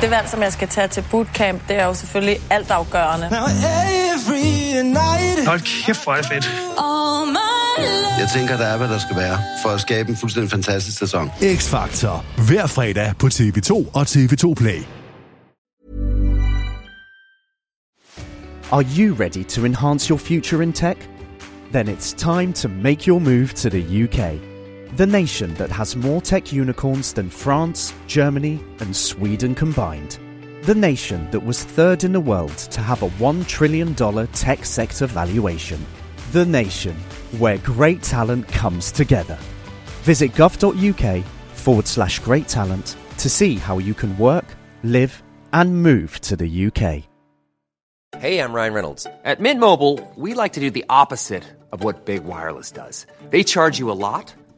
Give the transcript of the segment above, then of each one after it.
Det valg, som jeg skal tage til bootcamp, det er jo selvfølgelig altafgørende. Hold kæft, hvor er det fedt. Jeg tænker, der er, hvad der skal være, for at skabe en fuldstændig fantastisk sæson. X-Factor. Hver fredag på TV2 og TV2 Play. Are you ready to enhance your future in tech? Then it's time to make your move to the UK. The nation that has more tech unicorns than France, Germany, and Sweden combined. The nation that was third in the world to have a $1 trillion tech sector valuation. The nation where great talent comes together. Visit gov.uk forward slash great talent to see how you can work, live, and move to the UK. Hey, I'm Ryan Reynolds. At Mint Mobile, we like to do the opposite of what Big Wireless does. They charge you a lot,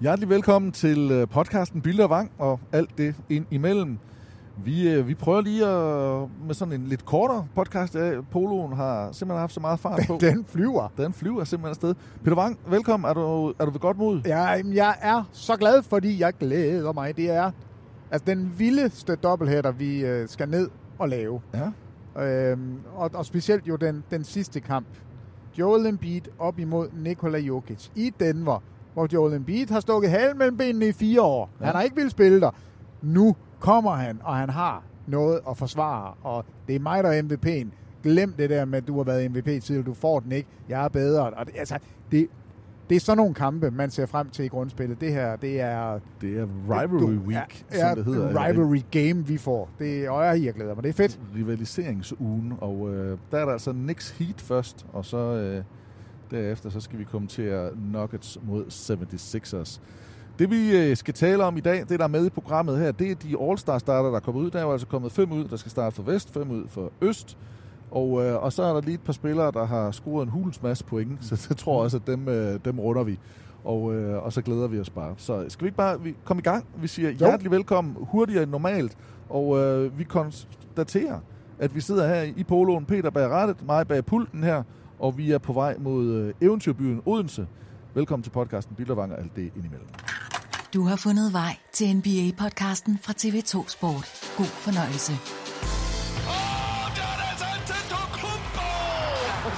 Hjertelig velkommen til øh, podcasten Billeder Vang og alt det ind imellem. Vi, øh, vi prøver lige at, med sådan en lidt kortere podcast. Ja, Poloen har simpelthen haft så meget fart på. Den flyver. Den flyver simpelthen afsted. Peter Wang, velkommen. Er du, er du ved godt mod? Ja, jeg er så glad, fordi jeg glæder mig. Det er altså den vildeste dobbelthætter, vi øh, skal ned og lave. Ja. Øhm, og, og specielt jo den, den sidste kamp. Joel Embiid op imod Nikola Jokic i Denver, hvor Joel Embiid har stukket halen mellem benene i fire år. Ja. Han har ikke vil spille der. Nu kommer han, og han har noget at forsvare, og det er mig, der er MVP'en. Glem det der med, at du har været MVP tidligere, du får den ikke, jeg er bedre. Og det, altså, det, det er sådan nogle kampe, man ser frem til i grundspillet. Det her, det er... Det er Rivalry Week, ja, som det hedder. rivalry game, vi får. Det er, og jeg, jeg glæder mig. Det er fedt. Rivaliseringsugen, og øh, der er der altså Knicks Heat først, og så øh, derefter så skal vi kommentere Nuggets mod 76ers. Det vi øh, skal tale om i dag, det der er med i programmet her, det er de All-Star-starter, der er kommet ud. Der er jo altså kommet fem ud, der skal starte for vest, fem ud for øst. Og, øh, og så er der lige et par spillere, der har scoret en hulens masse point, så jeg tror også, at dem, øh, dem runder vi. Og, øh, og så glæder vi os bare. Så skal vi ikke bare vi komme i gang? Vi siger hjertelig velkommen, hurtigere end normalt. Og øh, vi konstaterer, at vi sidder her i poloen, Peter bag rettet, mig bag pulten her, og vi er på vej mod øh, eventyrbyen Odense. Velkommen til podcasten Bildervang og alt det indimellem. Du har fundet vej til NBA-podcasten fra TV2 Sport. God fornøjelse.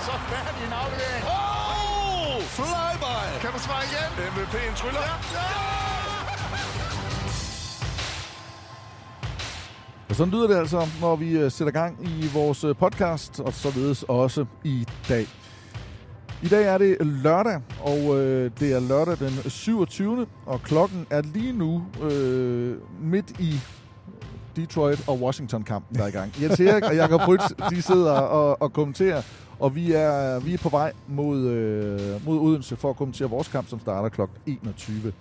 Så færdig en aflevering. Oh! Flyby! Kan du svare igen? MVP'en tryller. Ja! ja! Og sådan lyder det altså, når vi øh, sætter gang i vores øh, podcast, og således også i dag. I dag er det lørdag, og øh, det er lørdag den 27. Og klokken er lige nu øh, midt i Detroit og Washington-kampen, der er i gang. Jens Erik og Jakob Rytz, de sidder og, og kommenterer, og vi er, vi er på vej mod, øh, mod Odense for at kommentere vores kamp, som starter kl. 21.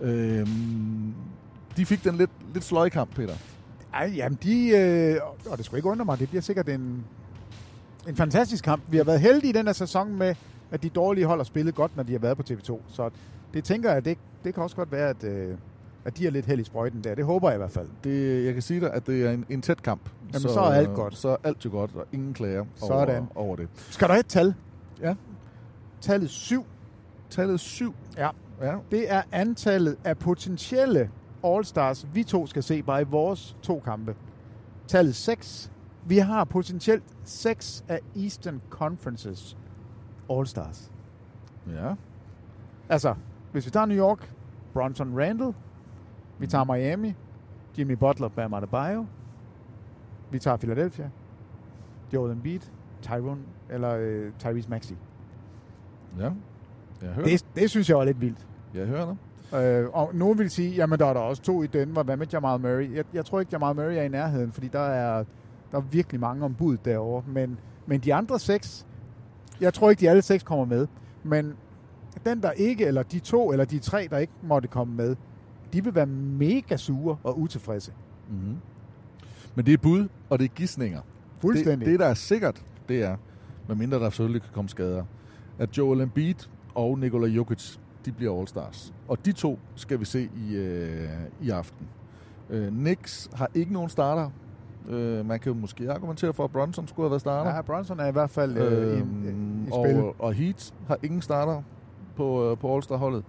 Øh, de fik den lidt, lidt sløje kamp, Peter. Ej, jamen de, øh, og det skulle ikke undre mig, det bliver sikkert en, en fantastisk kamp. Vi har været heldige i den her sæson med, at de dårlige hold har spillet godt, når de har været på TV2. Så det tænker jeg, det, det kan også godt være, at, øh, at de er lidt held i sprøjten der. Det håber jeg i hvert fald. Det, jeg kan sige dig, at det er en, en tæt kamp. Jamen, så er alt godt. Så er alt jo godt, og ingen klager Sådan. over, over det. Skal der have et tal? Ja. Tallet 7. Tallet 7. Ja. Ja. Det er antallet af potentielle All-Stars, vi to skal se bare i vores to kampe. Tallet 6. Vi har potentielt 6 af Eastern Conferences All-Stars. Ja. Altså, hvis vi tager New York, Bronson Randall. Vi tager Miami, Jimmy Butler, Bam Adebayo. Vi tager Philadelphia, Joel Embiid, Tyrone, eller øh, Tyrese Maxey. Ja. Jeg hører Det, det synes jeg var lidt vildt. Jeg hører dig. Øh, og nogen vil sige, jamen der er der også to i Denver. Hvad med Jamal Murray? Jeg, jeg tror ikke, Jamal Murray er i nærheden, fordi der er, der er virkelig mange ombud derovre. Men, men de andre seks, jeg tror ikke, de alle seks kommer med. Men den, der ikke, eller de to, eller de tre, der ikke måtte komme med, de vil være mega sure og utilfredse. Mm-hmm. Men det er bud, og det er gissninger. Fuldstændig. Det, det, der er sikkert, det er, medmindre der selvfølgelig kan komme skader, at Joel Embiid og Nikola Jokic, de bliver All-Stars. Og de to skal vi se i, øh, i aften. Øh, Knicks har ikke nogen starter. Øh, man kan jo måske argumentere for, at Bronson skulle have været starter. Ja, Bronson er i hvert fald øh, i, Øhm, i spil. og, og Heat har ingen starter på, øh, på All-Star-holdet.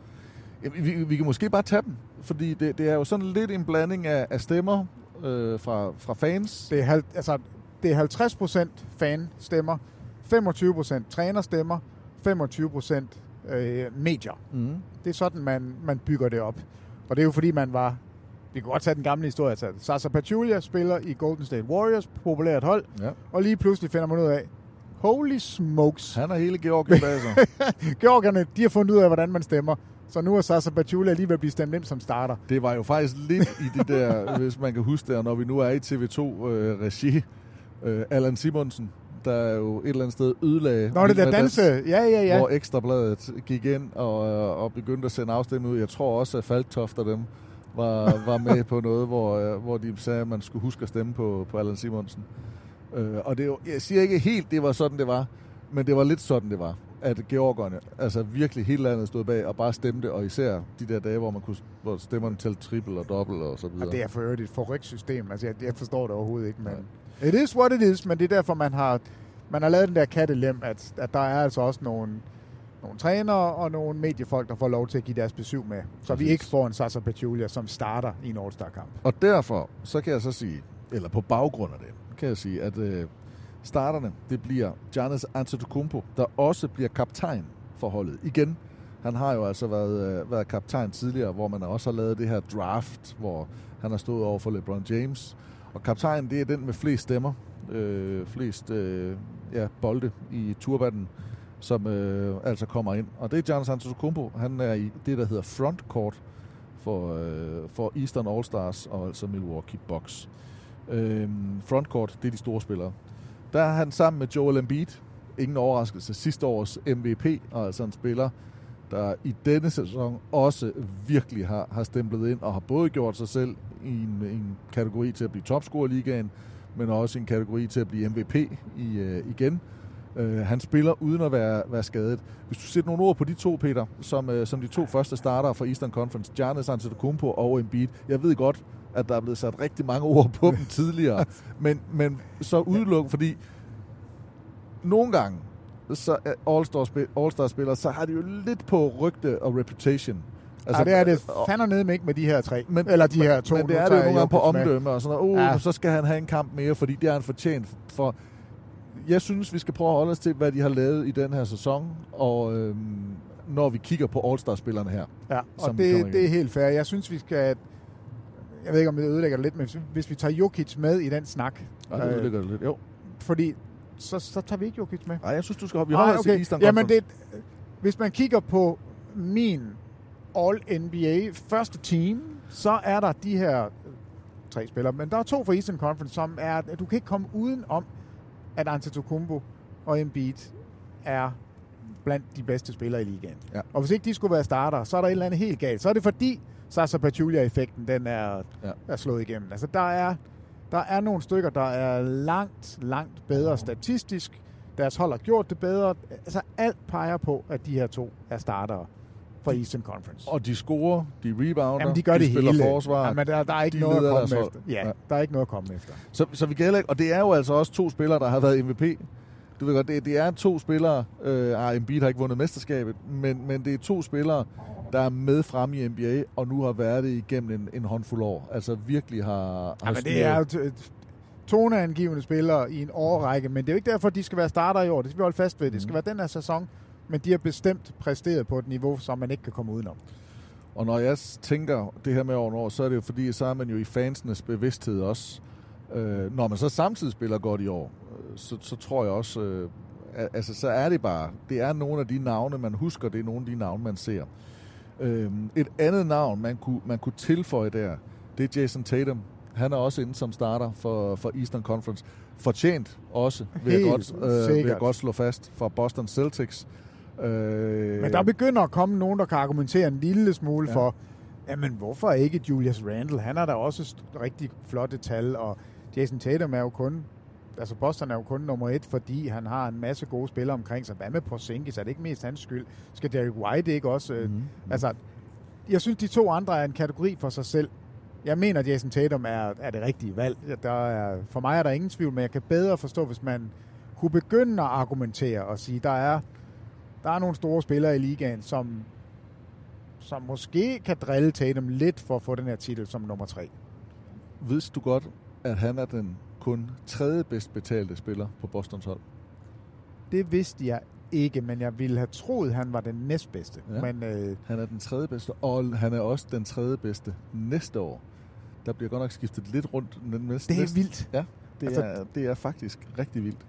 Vi, vi kan måske bare tage dem, fordi det, det er jo sådan lidt en blanding af, af stemmer øh, fra, fra fans. Det er, halv, altså, det er 50 procent fanstemmer, 25 procent trænerstemmer, 25 procent øh, medier. Mm. Det er sådan, man, man bygger det op. Og det er jo fordi, man var... Vi kan godt tage den gamle historie. Altså, Sasa Pachulia spiller i Golden State Warriors, populært hold, Ja. og lige pludselig finder man ud af, holy smokes, Han er hele Georgien bag sig. Georgerne, de har fundet ud af, hvordan man stemmer. Så nu er Sasa Pachulia lige ved at blive stemt ind som starter. Det var jo faktisk lidt i de der, hvis man kan huske det, når vi nu er i TV2-regi, øh, Allan Simonsen, der er jo et eller andet sted ødelagde... Nå, det der danse. Dans, Ja, ja, ja. Hvor Ekstrabladet gik ind og, øh, og begyndte at sende afstemning ud. Jeg tror også, at Falktoft og dem var, var med på noget, hvor, øh, hvor de sagde, at man skulle huske at stemme på, på Allan Simonsen. Øh, og det er jo, jeg siger ikke helt, det var sådan, det var, men det var lidt sådan, det var. At georgerne, altså virkelig hele landet stod bag og bare stemte, og især de der dage, hvor man kunne, hvor stemmerne talte triple og dobbelt og så videre. Og det er for øvrigt et forrygt system. Altså, jeg, jeg forstår det overhovedet ikke, men... It is what it is, men det er derfor, man har, man har lavet den der kattelem, at, at der er altså også nogle, nogle trænere og nogle mediefolk, der får lov til at give deres besøg med. Så vi Præcis. ikke får en Sasa Pachulia, som starter i en All-Star-kamp. Og derfor, så kan jeg så sige, eller på baggrund af det, kan jeg sige, at øh, starterne, det bliver Giannis Antetokounmpo, der også bliver kaptajn for holdet. Igen, han har jo altså været, øh, været kaptajn tidligere, hvor man også har lavet det her draft, hvor han har stået over for LeBron James. Og kaptajnen, det er den med flest stemmer, øh, flest øh, ja, bolde i turbanen, som øh, altså kommer ind. Og det er Giannis Antetokounmpo. Han er i det, der hedder frontcourt for, øh, for Eastern All-Stars og altså Milwaukee Bucks. Øh, frontcourt, det er de store spillere. Der er han sammen med Joel Embiid, ingen overraskelse, sidste års MVP, og altså en spiller, der i denne sæson også virkelig har, har stemplet ind og har både gjort sig selv i en, en kategori til at blive topscorer i ligaen, men også en kategori til at blive MVP i, øh, igen. Øh, han spiller uden at være, være skadet. Hvis du sætter nogle ord på de to, Peter, som, øh, som de to første starter fra Eastern Conference, Giannis Antetokounmpo og Embiid. Jeg ved godt, at der er blevet sat rigtig mange ord på dem tidligere, men, men så udelukket, fordi nogle gange, så er All-Star-spillere, All spillere, så har de jo lidt på rygte og reputation. Altså, ja, det er det og- fandme ned med ikke med de her tre. men, Eller de her to. Men det er det jo nogle gange på omdømme og sådan noget. Oh, Ja. så skal han have en kamp mere, fordi det er han fortjent. For jeg synes, vi skal prøve at holde os til, hvad de har lavet i den her sæson, og øhm, når vi kigger på All-Star-spillerne her. Ja, og det, det er helt fair. Jeg synes, vi skal... Jeg ved ikke, om det ødelægger det lidt, men hvis- hvis vi tager Jokic med i den snak... Ja, det ødelægger det lidt. Jo. Fordi så, så tager vi ikke Jokic med. Nej, jeg synes, du skal hoppe. Vi holder Nej, os til okay. Eastern Jamen, det, hvis man kigger på min All-NBA første team, så er der de her øh, tre spillere, men der er to fra Eastern Conference, som er, at du kan ikke komme uden om, at Antetokounmpo og Embiid er blandt de bedste spillere i ligaen. Ja. Og hvis ikke de skulle være starter, så er der et eller andet helt galt. Så er det fordi Sasa Pachulia-effekten, den er, Ja. er slået igennem. Altså, der er, der er nogle stykker, der er langt, langt bedre statistisk. Deres hold har gjort det bedre. Altså, alt peger på, at de her to er startere for Eastern Conference. Og de scorer, de rebounder, Jamen, de gør de det spiller hele. forsvar. Jamen, der, der er ikke de noget at komme hold. efter. Ja, Ja. der er ikke noget at komme efter. Så, så vi kan heller ikke, og det er jo altså også to spillere, der har været MVP. Du ved godt, det, det er to spillere, øh, ah, Embiid har ikke vundet mesterskabet, men, men det er to spillere, der er med frem i NBA, og nu har været det igennem en, en håndfuld år. Altså virkelig har... har Ja, men det er jo toneangivende spillere i en årrække, men det er jo ikke derfor, de skal være starter i år. Det skal vi holde fast ved. Det skal være den her sæson, men de har bestemt præsteret på et niveau, som man ikke kan komme udenom. Og når jeg tænker det her med over år, så er det jo fordi, så er man jo i fansenes bevidsthed også. Øh, når man så samtidig spiller godt i år, øh, så, så tror jeg også, øh, altså så er det bare, det er nogle af de navne, man husker, det er nogle af de navne, man ser. Øh, et andet navn, man kunne, man kunne tilføje der, det er Jason Tatum. Han er også inde som starter for, for Eastern Conference. Fortjent også, vil jeg, godt, øh, vil jeg godt slå fast, for Boston Celtics. Øh, Men der begynder at komme nogen, der kan argumentere en lille smule Ja. ja. for, jamen hvorfor ikke Julius Randle? Han har da også rigtig flotte tal, og Jason Tatum er jo kun, altså Boston er jo kun nummer et, fordi han har en masse gode spillere omkring sig. Hvad med Porzingis? Er det ikke mest hans skyld? Skal Derek White ikke også? Mhm. Mm-hmm. Altså, jeg synes, de to andre er en kategori for sig selv. Jeg mener, at Jason Tatum er, er det rigtige valg. Der er, for mig er der ingen tvivl, men jeg kan bedre forstå, hvis man kunne begynde at argumentere og sige, der er, der er nogle store spillere i ligaen, som, som måske kan drille Tatum lidt for at få den her titel som nummer tre. Vidste du godt, at han er den kun tredje bedst betalte spiller på Bostons hold? Det vidste jeg ikke, men jeg ville have troet, han var den næstbedste. Ja. Men øh, Han er den tredje bedste, og han er også den tredje bedste næste år. Der bliver godt nok skiftet lidt rundt. Den næste, det er næste. vildt. Ja, det, Altså- er, det er faktisk rigtig vildt.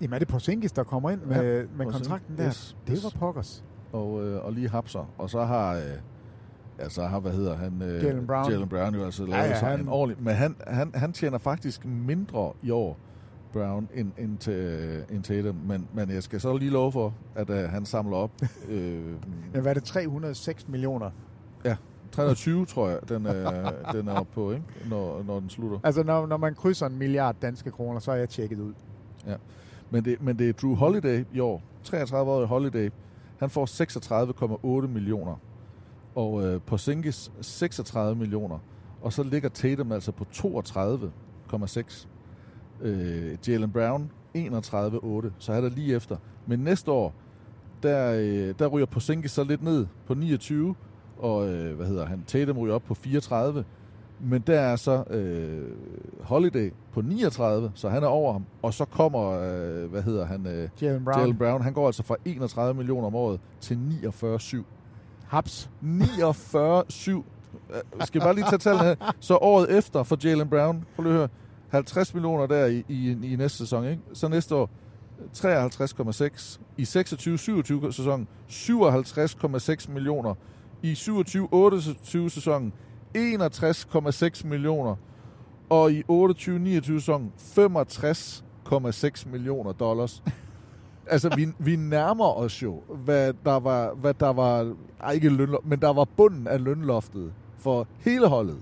Jamen er det Porzingis, der kommer ind med, Ja, med Porzingis. kontrakten der? Yes, Det var pokkers. Og, øh, og lige hapser. Og så har... Øh, ja, så har, hvad hedder han? Øh, Jalen Brown. Jalen Brown jo altså lavet Ja, ja, ja, ja, han- en ordentlig... Men han, han, han tjener faktisk mindre i år, Brown, end, end, til, øh, end Tatum. Men, men jeg skal så lige love for, at øh, han samler op... Øh, Men hvad er det? 306 millioner? ja, 320, tror jeg, den, øh, den er oppe på, ikke? Når, når den slutter. Altså når, når man krydser en milliard danske kroner, så er jeg tjekket ud. Ja. Men, det, men det er Drew Holiday i år. 33-årig Holiday. Han får 36,8 millioner. Og øh, Porzingis 36 millioner. Og så ligger Tatum altså på 32,6. Øh, Jalen Brown 31,8. Så er der lige efter. Men næste år, der, øh, der ryger Porzingis så lidt ned på 29. Og øh, hvad hedder han? Tatum ryger op på 34. Men der er så øh, Holiday på 39, så han er over ham. Og så kommer, øh, hvad hedder han? Øh, Jalen Brown. Jalen Brown. Han går altså fra 31 millioner om året til 49,7. Haps. 49,7. Øh, Skal bare lige tage tallene her. Så året efter for Jalen Brown, prøv lige at høre, 50 millioner der i, i, i næste sæson, ikke? Så næste år 53,6. I 26-27 sæsonen 57,6 millioner. I 27-28 sæsonen 61,6 millioner. Og i 28-29 sæsonen 65,6 millioner dollars altså, vi, vi nærmer os jo, hvad der var, hvad der var ej, ikke lønloft, men der var bunden af lønloftet for hele holdet.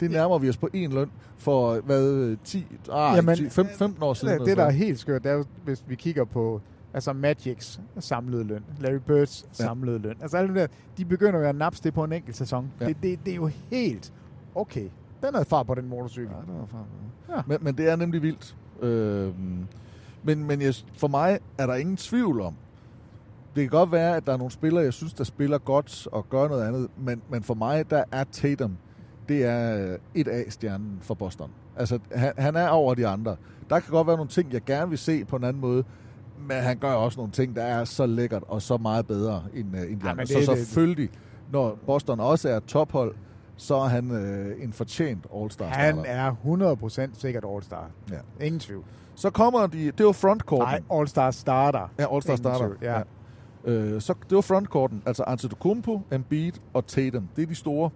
Det nærmer vi os på en løn for, hvad, 10, ah, Jamen, 10 15, 15 år siden. Det, det, der er helt skørt, det er hvis vi kigger på altså Magics samlede løn, Larry Birds Ja. samlede løn. Altså alle dem der, de begynder jo at napse det på en enkelt sæson. Ja. Det, det, det er jo helt okay. Den er far på den motorcykel. Ja, det var far. Ja. Men, men det er nemlig vildt. Øh, men men jeg, for mig er der ingen tvivl om, det kan godt være, at der er nogle spillere, jeg synes, der spiller godt og gør noget andet, men, men for mig, der er Tatum, det er et A-stjernen for Boston. Altså, han, han er over de andre. Der kan godt være nogle ting, jeg gerne vil se på en anden måde, men han gør også nogle ting, der er så lækkert og så meget bedre end, uh, end de Ja, andre. Så selvfølgelig, når Boston også er tophold, så er han øh, en fortjent All-Star Han starter. er 100% sikkert All-Star. Ja. Ingen tvivl. Så kommer de, det var frontcourten. Nej, All-Star starter. Ja, All-Star starter. Ja. Ja. Øh, så det var frontcourten, altså Antetokounmpo, Embiid og Tatum. Det er de store.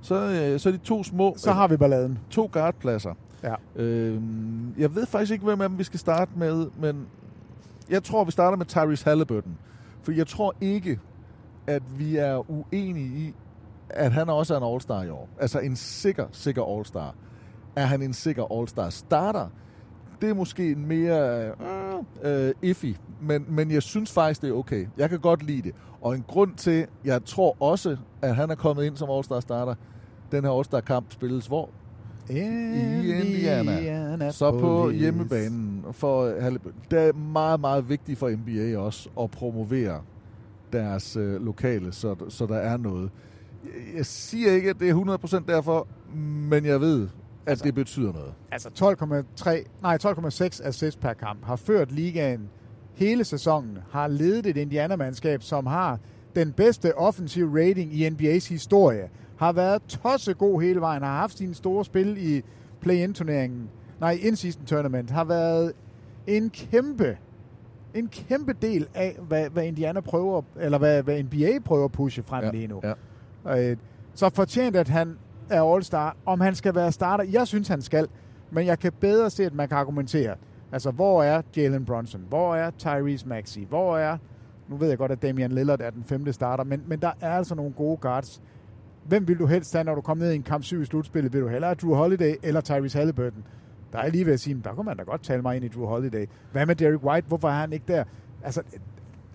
Så, øh, så er de to små... Så har vi balladen. To guardpladser. Ja. Øh, jeg ved faktisk ikke, hvem af dem vi skal starte med, men jeg tror, vi starter med Tyrese Halliburton. For jeg tror ikke, at vi er uenige i, at han også er en All-Star i år. Altså en sikker, sikker All-Star. Er han en sikker All-Star starter? Det er måske en mere øh, iffy, men, men jeg synes faktisk, det er okay. Jeg kan godt lide det. Og en grund til, jeg tror også, at han er kommet ind som All-Star starter, den her All-Star-kamp spilles hvor? I Indiana. Så på Police. hjemmebanen for Halliburton. Det er meget, meget vigtigt for NBA også at promovere deres øh, lokale, så, så der er noget. Jeg siger ikke, at det er 100% derfor, men jeg ved, at altså, det betyder noget. Altså 12,3, nej 12,6 assist per kamp, har ført ligaen hele sæsonen, har ledet et Indiana-mandskab, som har den bedste offensive rating i NBA's historie, har været tossegod hele vejen, har haft sine store spil i play-in-turneringen, nej, in-season tournament, har været en kæmpe, en kæmpe del af, hvad, hvad Indiana prøver, eller hvad, hvad NBA prøver at pushe frem Ja, lige nu. ja. Øh, så fortjent, at han er All-Star. Om han skal være starter, jeg synes, han skal. Men jeg kan bedre se, at man kan argumentere. Altså, hvor er Jalen Brunson? Hvor er Tyrese Maxey? Hvor er... Nu ved jeg godt, at Damian Lillard er den femte starter, men, men der er altså nogle gode guards. Hvem vil du helst have, når du kommer ned i en kamp 7 i slutspillet? Vil du hellere Drew Holiday eller Tyrese Halliburton? Der er lige ved at sige, der kunne man da godt tale mig ind i Drew Holiday. Hvad med Derek White? Hvorfor er han ikke der? Altså,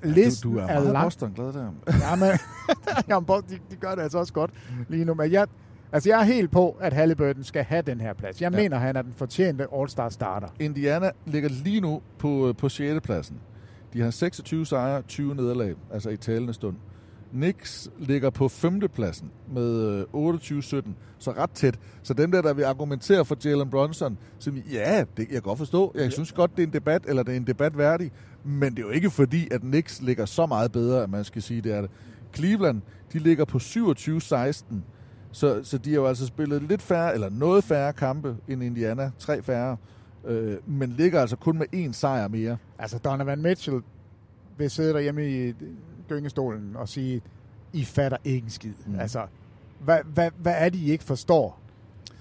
listen du, du er, er meget lang. Boston glad der. Ja, men jamen, Bo- de, de gør det altså også godt lige nu. Men jeg, altså, jeg er helt på, at Halliburton skal have den her plads. Jeg Ja. mener, han er den fortjente All-Star starter. Indiana ligger lige nu på, på 6. pladsen. De har 26 sejre, 20 nederlag, altså i talende stund. Knicks ligger på 5. pladsen med øh, 28-17, så ret tæt. Så dem der, der vil argumentere for Jalen Brunson, så ja, det kan jeg godt forstå. Jeg synes godt, det er en debat, eller det er en debat værdig, men det er jo ikke fordi, at Knicks ligger så meget bedre, at man skal sige, det er det. Cleveland, de ligger på 27-16, så, så de har jo altså spillet lidt færre, eller noget færre kampe end Indiana, tre færre, øh, men ligger altså kun med én sejr mere. Altså, Donovan Mitchell vil sidde derhjemme i gyngestolen og sige, I fatter ikke en skid. Mm. Altså, hvad, hvad, hvad er det, I ikke forstår?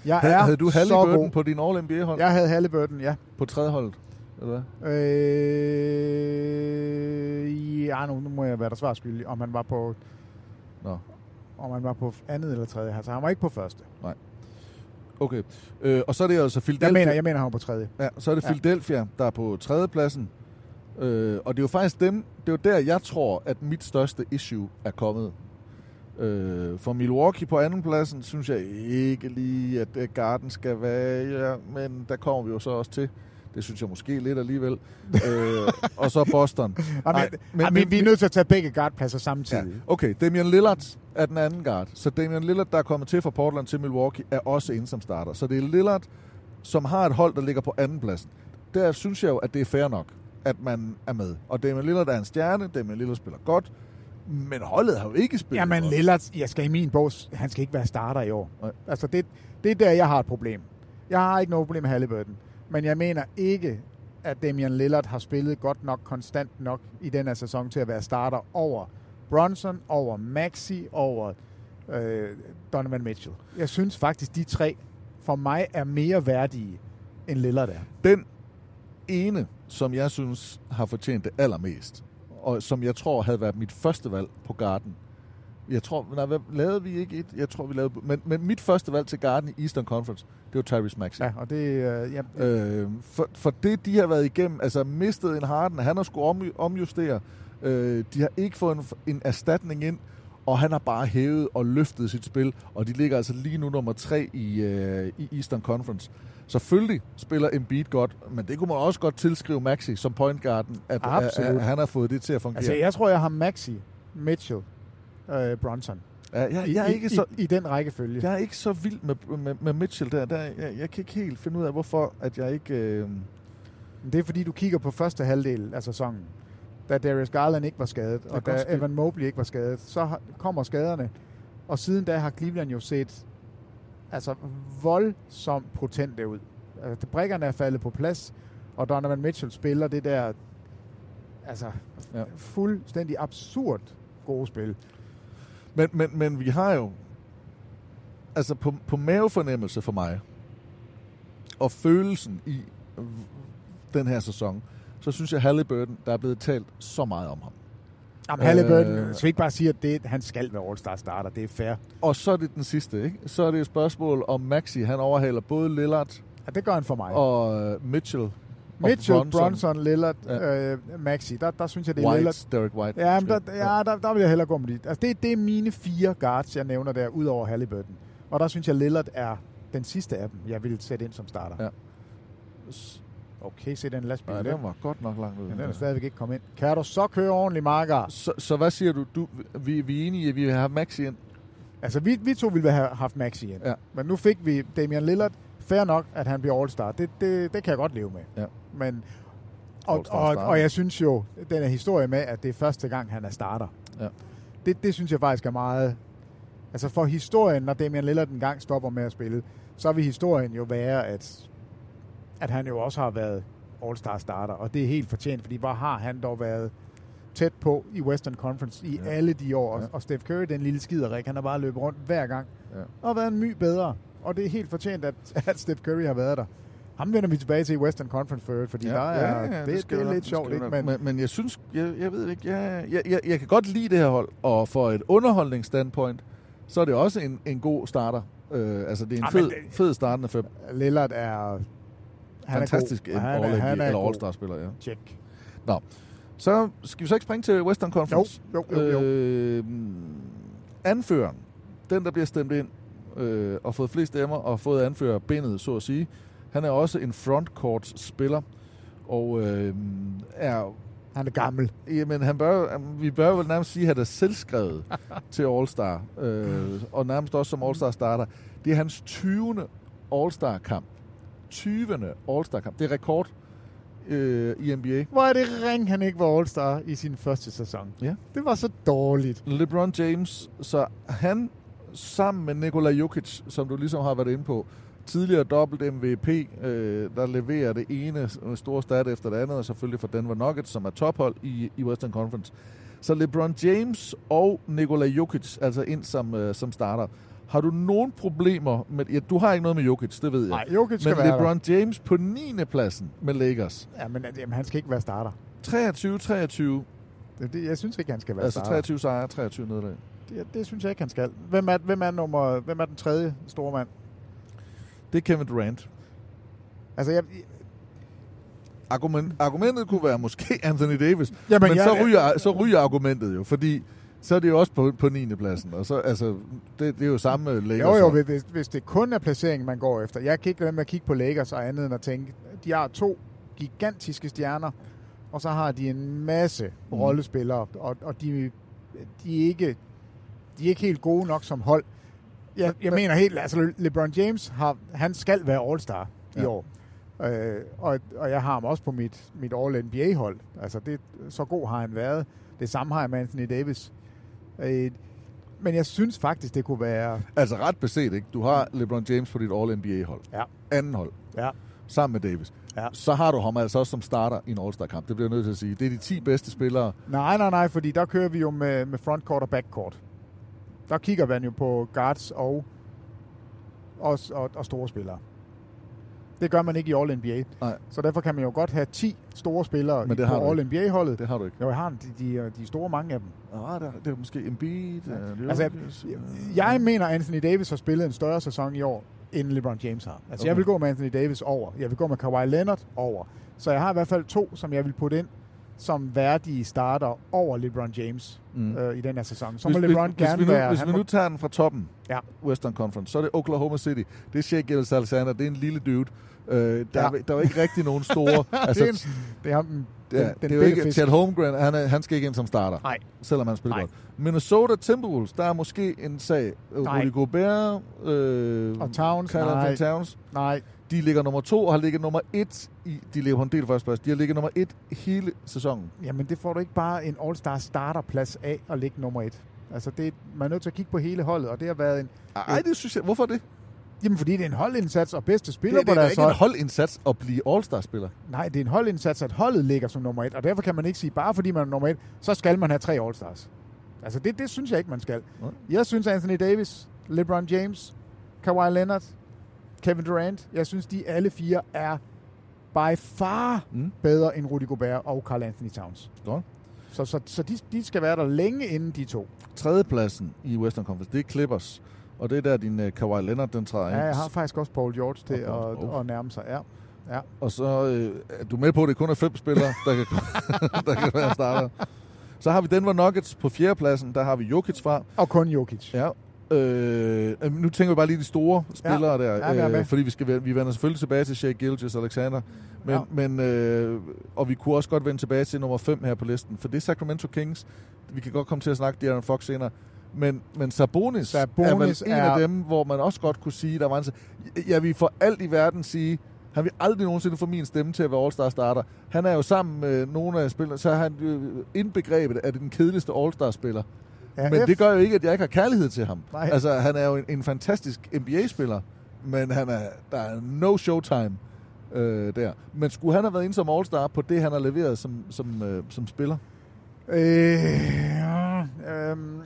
Jeg Havde, er havde du Halliburton på din All-NBA-hold? Jeg havde Halliburton, ja. På tredje holdet? Eller hvad? Øh, ja, nu, nu må jeg være der svar skyldig, om han var på... Nå. Om han var på andet eller tredje. Altså, han var ikke på første. Nej. Okay. Øh, og så er det altså Philadelphia. Jeg mener, jeg mener, han var på tredje. Ja, så er det Ja. Philadelphia, der er på tredje pladsen. Øh, og det er jo faktisk dem, det er jo der, jeg tror, at mit største issue er kommet. Øh, for Milwaukee på anden pladsen, synes jeg ikke lige, at øh, Garden skal være, ja, men der kommer vi jo så også til. Det synes jeg måske lidt alligevel. øh, og så Boston. Ej, Ej, men, ej, men, vi er nødt til at tage begge guardpladser samtidig. Ja. Okay, Damian Lillard er den anden guard. Så Damian Lillard, der er kommet til fra Portland til Milwaukee, er også inde som starter. Så det er Lillard, som har et hold, der ligger på anden pladsen. Der synes jeg jo, at det er fair nok, at man er med. Og Damian Lillard er en stjerne, Damian Lillard spiller godt, men holdet har jo ikke spillet Jamen, godt. Lillard, jeg skal i min bog, han skal ikke være starter i år. Nej. Altså, det, det er der, jeg har et problem. Jeg har ikke noget problem med Halliburton. Men jeg mener ikke, at Damian Lillard har spillet godt nok, konstant nok i den her sæson til at være starter over Bronson, over Maxi, over øh, Donovan Mitchell. Jeg synes faktisk, de tre for mig er mere værdige, end Lillard er. Den ene, som jeg synes har fortjent det allermest, og som jeg tror havde været mit første valg på Garden. Jeg tror, nej, hvad, lavede vi ikke et? Jeg tror, vi lavede, men, men mit første valg til Garden i Eastern Conference, det var Tyrese Maxey. Ja, og det, øh, ja, Øh, for, for det, de har været igennem, altså mistet en Harden, han har skulle om, omjustere, øh, de har ikke fået en, en erstatning ind, og han har bare hævet og løftet sit spil, og de ligger altså lige nu nummer tre i, øh, i Eastern Conference. Selvfølgelig spiller Embiid godt, men det kunne man også godt tilskrive Maxi som point guarden, at, at, Absolut. at han har fået det til at fungere. altså, jeg tror, jeg har Maxi, Mitchell, øh, Bronson. ja, jeg, I, jeg, er i- ikke så, i, i den rækkefølge. jeg er ikke så vild med, med, med Mitchell der. der jeg, jeg kan ikke helt finde ud af, hvorfor at jeg ikke... Øh, Men Det er fordi, du kigger på første halvdel af sæsonen, da Darius Garland ikke var skadet, og da ske. Evan Mobley ikke var skadet, så kommer skaderne. Og siden da har Cleveland jo set altså voldsomt potente ud. Altså, brækkerne er faldet på plads, og Donovan Mitchell spiller det der altså ja. fuldstændig absurd gode spil. Men, men, men vi har jo, altså på, på mavefornemmelse for mig, og følelsen i den her sæson, så synes jeg Halliburton, der er blevet talt så meget om ham. Jamen, Halliburton, Øh. øh, så vi ikke bare sige, at det, han skal være All-Star starter. Det er fair. Og så er det den sidste, ikke? Så er det et spørgsmål om Maxi, han overhaler både Lillard Ja, det gør han for mig. og øh, Mitchell. Mitchell, Bronson, Bronson Lillard, Ja. ja. øh, Maxi. Der, der synes jeg, det er White, Lillard. Derek White. Ja, men der, ja der, der vil jeg hellere gå med det. Altså, det, det er mine fire guards, jeg nævner der, ud over Halliburton. Og der synes jeg, Lillard er den sidste af dem, jeg vil sætte ind som starter. Ja. Okay, se den lastbil. Der. den var godt nok langt ud. Men den er stadigvæk ikke kommet ind. Kan du så køre ordentligt, Marker? Så, så hvad siger du? du vi, vi er enige at vi vil have Maxi ind? Altså, vi, vi to ville have haft Maxi ind. Ja. Men nu fik vi Damian Lillard. Fair nok, at han bliver All-Star. Det, det, det kan jeg godt leve med. Ja. Men, og, og, og jeg synes jo, den er historie med, at det er første gang, han er starter. Ja. Det, det synes jeg faktisk er meget... Altså for historien, når Damian Lillard en gang stopper med at spille, så vil historien jo være, at, at han jo også har været All-Star starter. Og det er helt fortjent, fordi hvor har han dog været tæt på i Western Conference i Ja. alle de år. Ja. Og Steph Curry, den lille skiderik, han har bare løbet rundt hver gang. Ja. Og været en my bedre. Og det er helt fortjent, at, at Steph Curry har været der. Ham vender vi tilbage til i Western Conference for fordi ja, der er, ja, ja, det, det, vi er nok, lidt det sjovt, ikke? Men, men, men jeg synes, jeg, jeg ved det ikke, jeg, jeg, jeg, jeg kan godt lide det her hold, og for et underholdningsstandpoint, så er det også en, en god starter. Øh, altså, det er en Ah, fed, det- fed startende fem. Lillard er Han er fantastisk god. en Han er- han er eller god. All-Star-spiller, ja. Check. Nå, så skal vi så ikke springe til Western Conference? Jo, jo, jo, jo. Øh, anføreren, den der bliver stemt ind øh, og fået flest stemmer og fået anfører bindet, så at sige, han er også en frontcourt-spiller og øh, er Han er gammel. Jamen, han bør, vi bør vel nærmest sige, at han er selvskrevet til All-Star, øh, og nærmest også som All-Star starter. Det er hans 20. All-Star-kamp. 20. All-Star-kamp. Det er rekord øh, i NBA. Hvor er det ring, han ikke var All-Star i sin første sæson. Ja. Det var så dårligt. LeBron James, så han sammen med Nikola Jokic, som du ligesom har været inde på, tidligere dobbelt MVP, øh, der leverer det ene store stat efter det andet, og selvfølgelig for Denver Nuggets, som er tophold i, i Western Conference. Så LeBron James og Nikola Jokic, altså ind som, øh, som starter. Har du nogen problemer med... Ja, du har ikke noget med Jokic, det ved jeg. Nej, Jokic skal Men være LeBron James på 9. pladsen med Lakers. Ja, men jamen, han skal ikke være starter. 23-23. Det, det, jeg synes ikke, han skal være Altså starter. 23 sejre, 23 nederlag. Det, det synes jeg ikke, han skal. Hvem er, hvem er, nummer, hvem er den tredje store mand? Det er Kevin Durant. Altså, jeg, Argument, argumentet kunne være måske Anthony Davis, Jamen, men jeg- så, ryger, så ryger argumentet jo, fordi så er det jo også på, på 9. pladsen, og så, altså, det, det er jo samme Lakers. jo, jo, hvis, hvis det kun er placeringen, man går efter. Jeg kan ikke lade med at kigge på Lakers og andet end at tænke, de har to gigantiske stjerner, og så har de en masse mm. rollespillere, og, og de, de, er ikke, de er ikke helt gode nok som hold. Jeg, jeg mener helt, altså LeBron James, har, han skal være All-Star i Ja. år. Øh, og, og jeg har ham også på mit, mit All-NBA-hold. Altså, det, så god har han været. Det samme har jeg med Anthony Davis. Øh, men jeg synes faktisk, det kunne være... Altså ret beset, ikke? Du har LeBron James på dit All-NBA-hold. Ja. Anden hold. Ja. Sammen med Davis. Ja. Så har du ham altså også som starter i en All-Star-kamp. Det bliver jeg nødt til at sige. Det er de 10 bedste spillere. Nej, nej, nej, fordi der kører vi jo med, med frontcourt og backcourt. Der kigger man jo på guards og, og, og, og store spillere. Det gør man ikke i All-NBA. Nej. Så derfor kan man jo godt have 10 store spillere Men det på du ikke. All-NBA-holdet. Det har du ikke. Jo, jeg har de, de, de store mange af dem. Ah, der, det er måske Embiid. Ja. Altså, jeg, jeg mener, Anthony Davis har spillet en større sæson i år, end LeBron James har. Altså, okay. jeg vil gå med Anthony Davis over. Jeg vil gå med Kawhi Leonard over. Så jeg har i hvert fald to, som jeg vil putte ind som værdige starter over LeBron James Mm. øh, i den her sæson. Så hvis, må LeBron hvis, gerne hvis vi nu, være... Hvis vi nu tager den fra toppen, Ja. Western Conference, så er det Oklahoma City. Det er Shea Gilles Alexander. Det er en lille dude. Øh, der, Ja. er, der er ikke rigtig nogen store... altså, det, er en, det er ham, den, Ja, den, det er jo ikke fisk. Chad Holmgren, han, er, han skal ikke ind som starter, Nej. selvom han spiller Nej. godt. Minnesota Timberwolves, der er måske en sag. Nej. Rudy Gobert, øh, Og Towns, Carl nej. Towns, Nej, de ligger nummer to og har ligget nummer et. I, de ligger på en del førsteplads. De har ligget nummer et hele sæsonen. jamen det får du ikke bare en All-Star starterplads af at ligge nummer et. Altså det, man er nødt til at kigge på hele holdet, og det har været en... Ej, det synes jeg. Hvorfor det? Jamen fordi det er en holdindsats og bedste Det, spiller det, på det er deres ikke hold. en holdindsats at blive All-Star-spiller. Nej, det er en holdindsats, at holdet ligger som nummer et, og derfor kan man ikke sige, bare fordi man er nummer et, så skal man have tre All-Stars. Altså det, det synes jeg ikke, man skal. Nej. Jeg synes Anthony Davis, LeBron James, Kawhi Leonard, Kevin Durant, jeg synes de alle fire er by far Mm. bedre end Rudy Gobert og Carl Anthony Towns. Godt. Så, så, så de, de skal være der længe inden de to. Tredjepladsen i Western Conference, det er Clippers. Og det er der, din uh, Kawhi Leonard, den træder ind. Ja, jeg har faktisk også Paul George til Og at, oh. at nærme sig. Ja. Ja. Og så øh, er du med på, at det kun er fem spillere, der kan, der kan være starter. Så har vi Denver Nuggets på fjerdepladsen. Der har vi Jokic fra. Og kun Jokic. Ja. Øh, nu tænker vi bare lige de store spillere der, Ja, jeg er med. øh, fordi vi skal vi vender selvfølgelig tilbage til Shea Gilgis Alexander, men, Ja. men øh, og vi kunne også godt vende tilbage til nummer 5 her på listen, for det er Sacramento Kings. Vi kan godt komme til at snakke De'Aaron Fox senere, men, men Sabonis, Sabonis er vel en er- af dem, hvor man også godt kunne sige, der var en, jeg vil for alt i verden sige, han vil aldrig nogensinde få min stemme til at være All-Star starter. Han er jo sammen med nogle af spillerne, så er han indbegrebet af den kedeligste All-Star-spiller. Ja, Men F. det gør jo ikke, at jeg ikke har kærlighed til ham. Nej. Altså, han er jo en, en fantastisk NBA-spiller, men han er, der er no showtime øh, der. Men skulle han have været inde som All-Star på det, han har leveret som, som, øh, som spiller? Øh, øhm,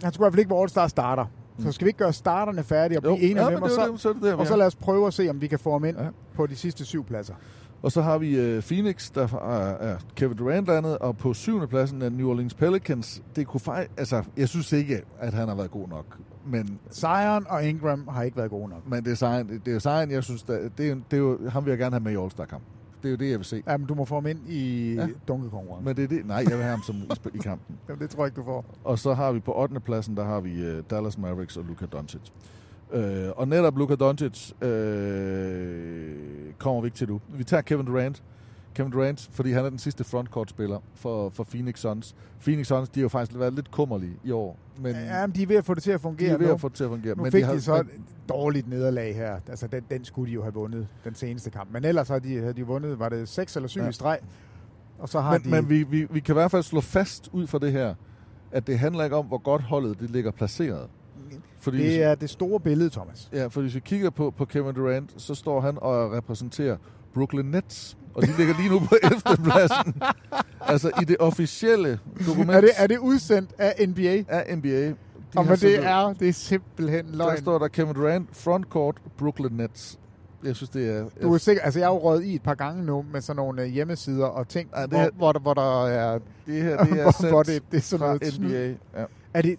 han skulle i hvert fald ikke være All-Star starter. Så skal vi ikke gøre starterne færdige og blive enige Mm. ja, men dem, og så, jo det, så det der, og så lad os prøve at se, om vi kan få ham ind ja. på de sidste syv pladser. Og så har vi øh, Phoenix, der er, er Kevin Durant landet, og på syvende pladsen er New Orleans Pelicans. Det kunne fejl, altså, jeg synes ikke, at han har været god nok. Men, Zion og Ingram har ikke været gode nok. men det er Zion, det er Zion jeg synes, der, det, er, det er jo, ham vil jeg gerne have med i All-Star-kamp. Det er jo det, jeg vil se. Jamen, du må få ham ind i Ja. Men det er det. Nej, jeg vil have ham som i, kampen. Jamen, det tror jeg ikke, du får. Og så har vi på 8. pladsen, der har vi uh, Dallas Mavericks og Luka Doncic. Uh, og netop Luka Doncic uh, kommer vi ikke til nu. Vi tager Kevin Durant. Kevin Durant, fordi han er den sidste frontcourt-spiller for, for Phoenix Suns. Phoenix Suns, de har jo faktisk været lidt kummerlige i år. Men Ja, men de er ved at få det til at de fungere er ved nu. at få det til at fungere. Nu men fik de, de, har, så et dårligt nederlag her. Altså, den, den skulle de jo have vundet, den seneste kamp. Men ellers har de, havde de vundet, var det 6 eller 7 Ja. ja. i streg. Og så har men, de... men vi, vi, vi kan i hvert fald slå fast ud fra det her, at det handler ikke om, hvor godt holdet det ligger placeret. Fordi hvis- det er det store billede, Thomas. Ja, for hvis vi kigger på, på Kevin Durant, så står han og repræsenterer Brooklyn Nets, og de ligger lige nu på 11. pladsen. altså i det officielle dokument Er det, er det udsendt af NBA? af NBA. De Og sat det er, det er simpelthen Der løgn. står der Kevin Durant, frontcourt, Brooklyn Nets. Jeg synes, det er... Du er sikker, altså jeg har jo røget i et par gange nu med sådan nogle øh, hjemmesider og ting, Ja, det hvor, her- hvor, der, hvor der er... det her det er hvor, hvor det, det er sådan fra noget. NBA. Ja. Er det,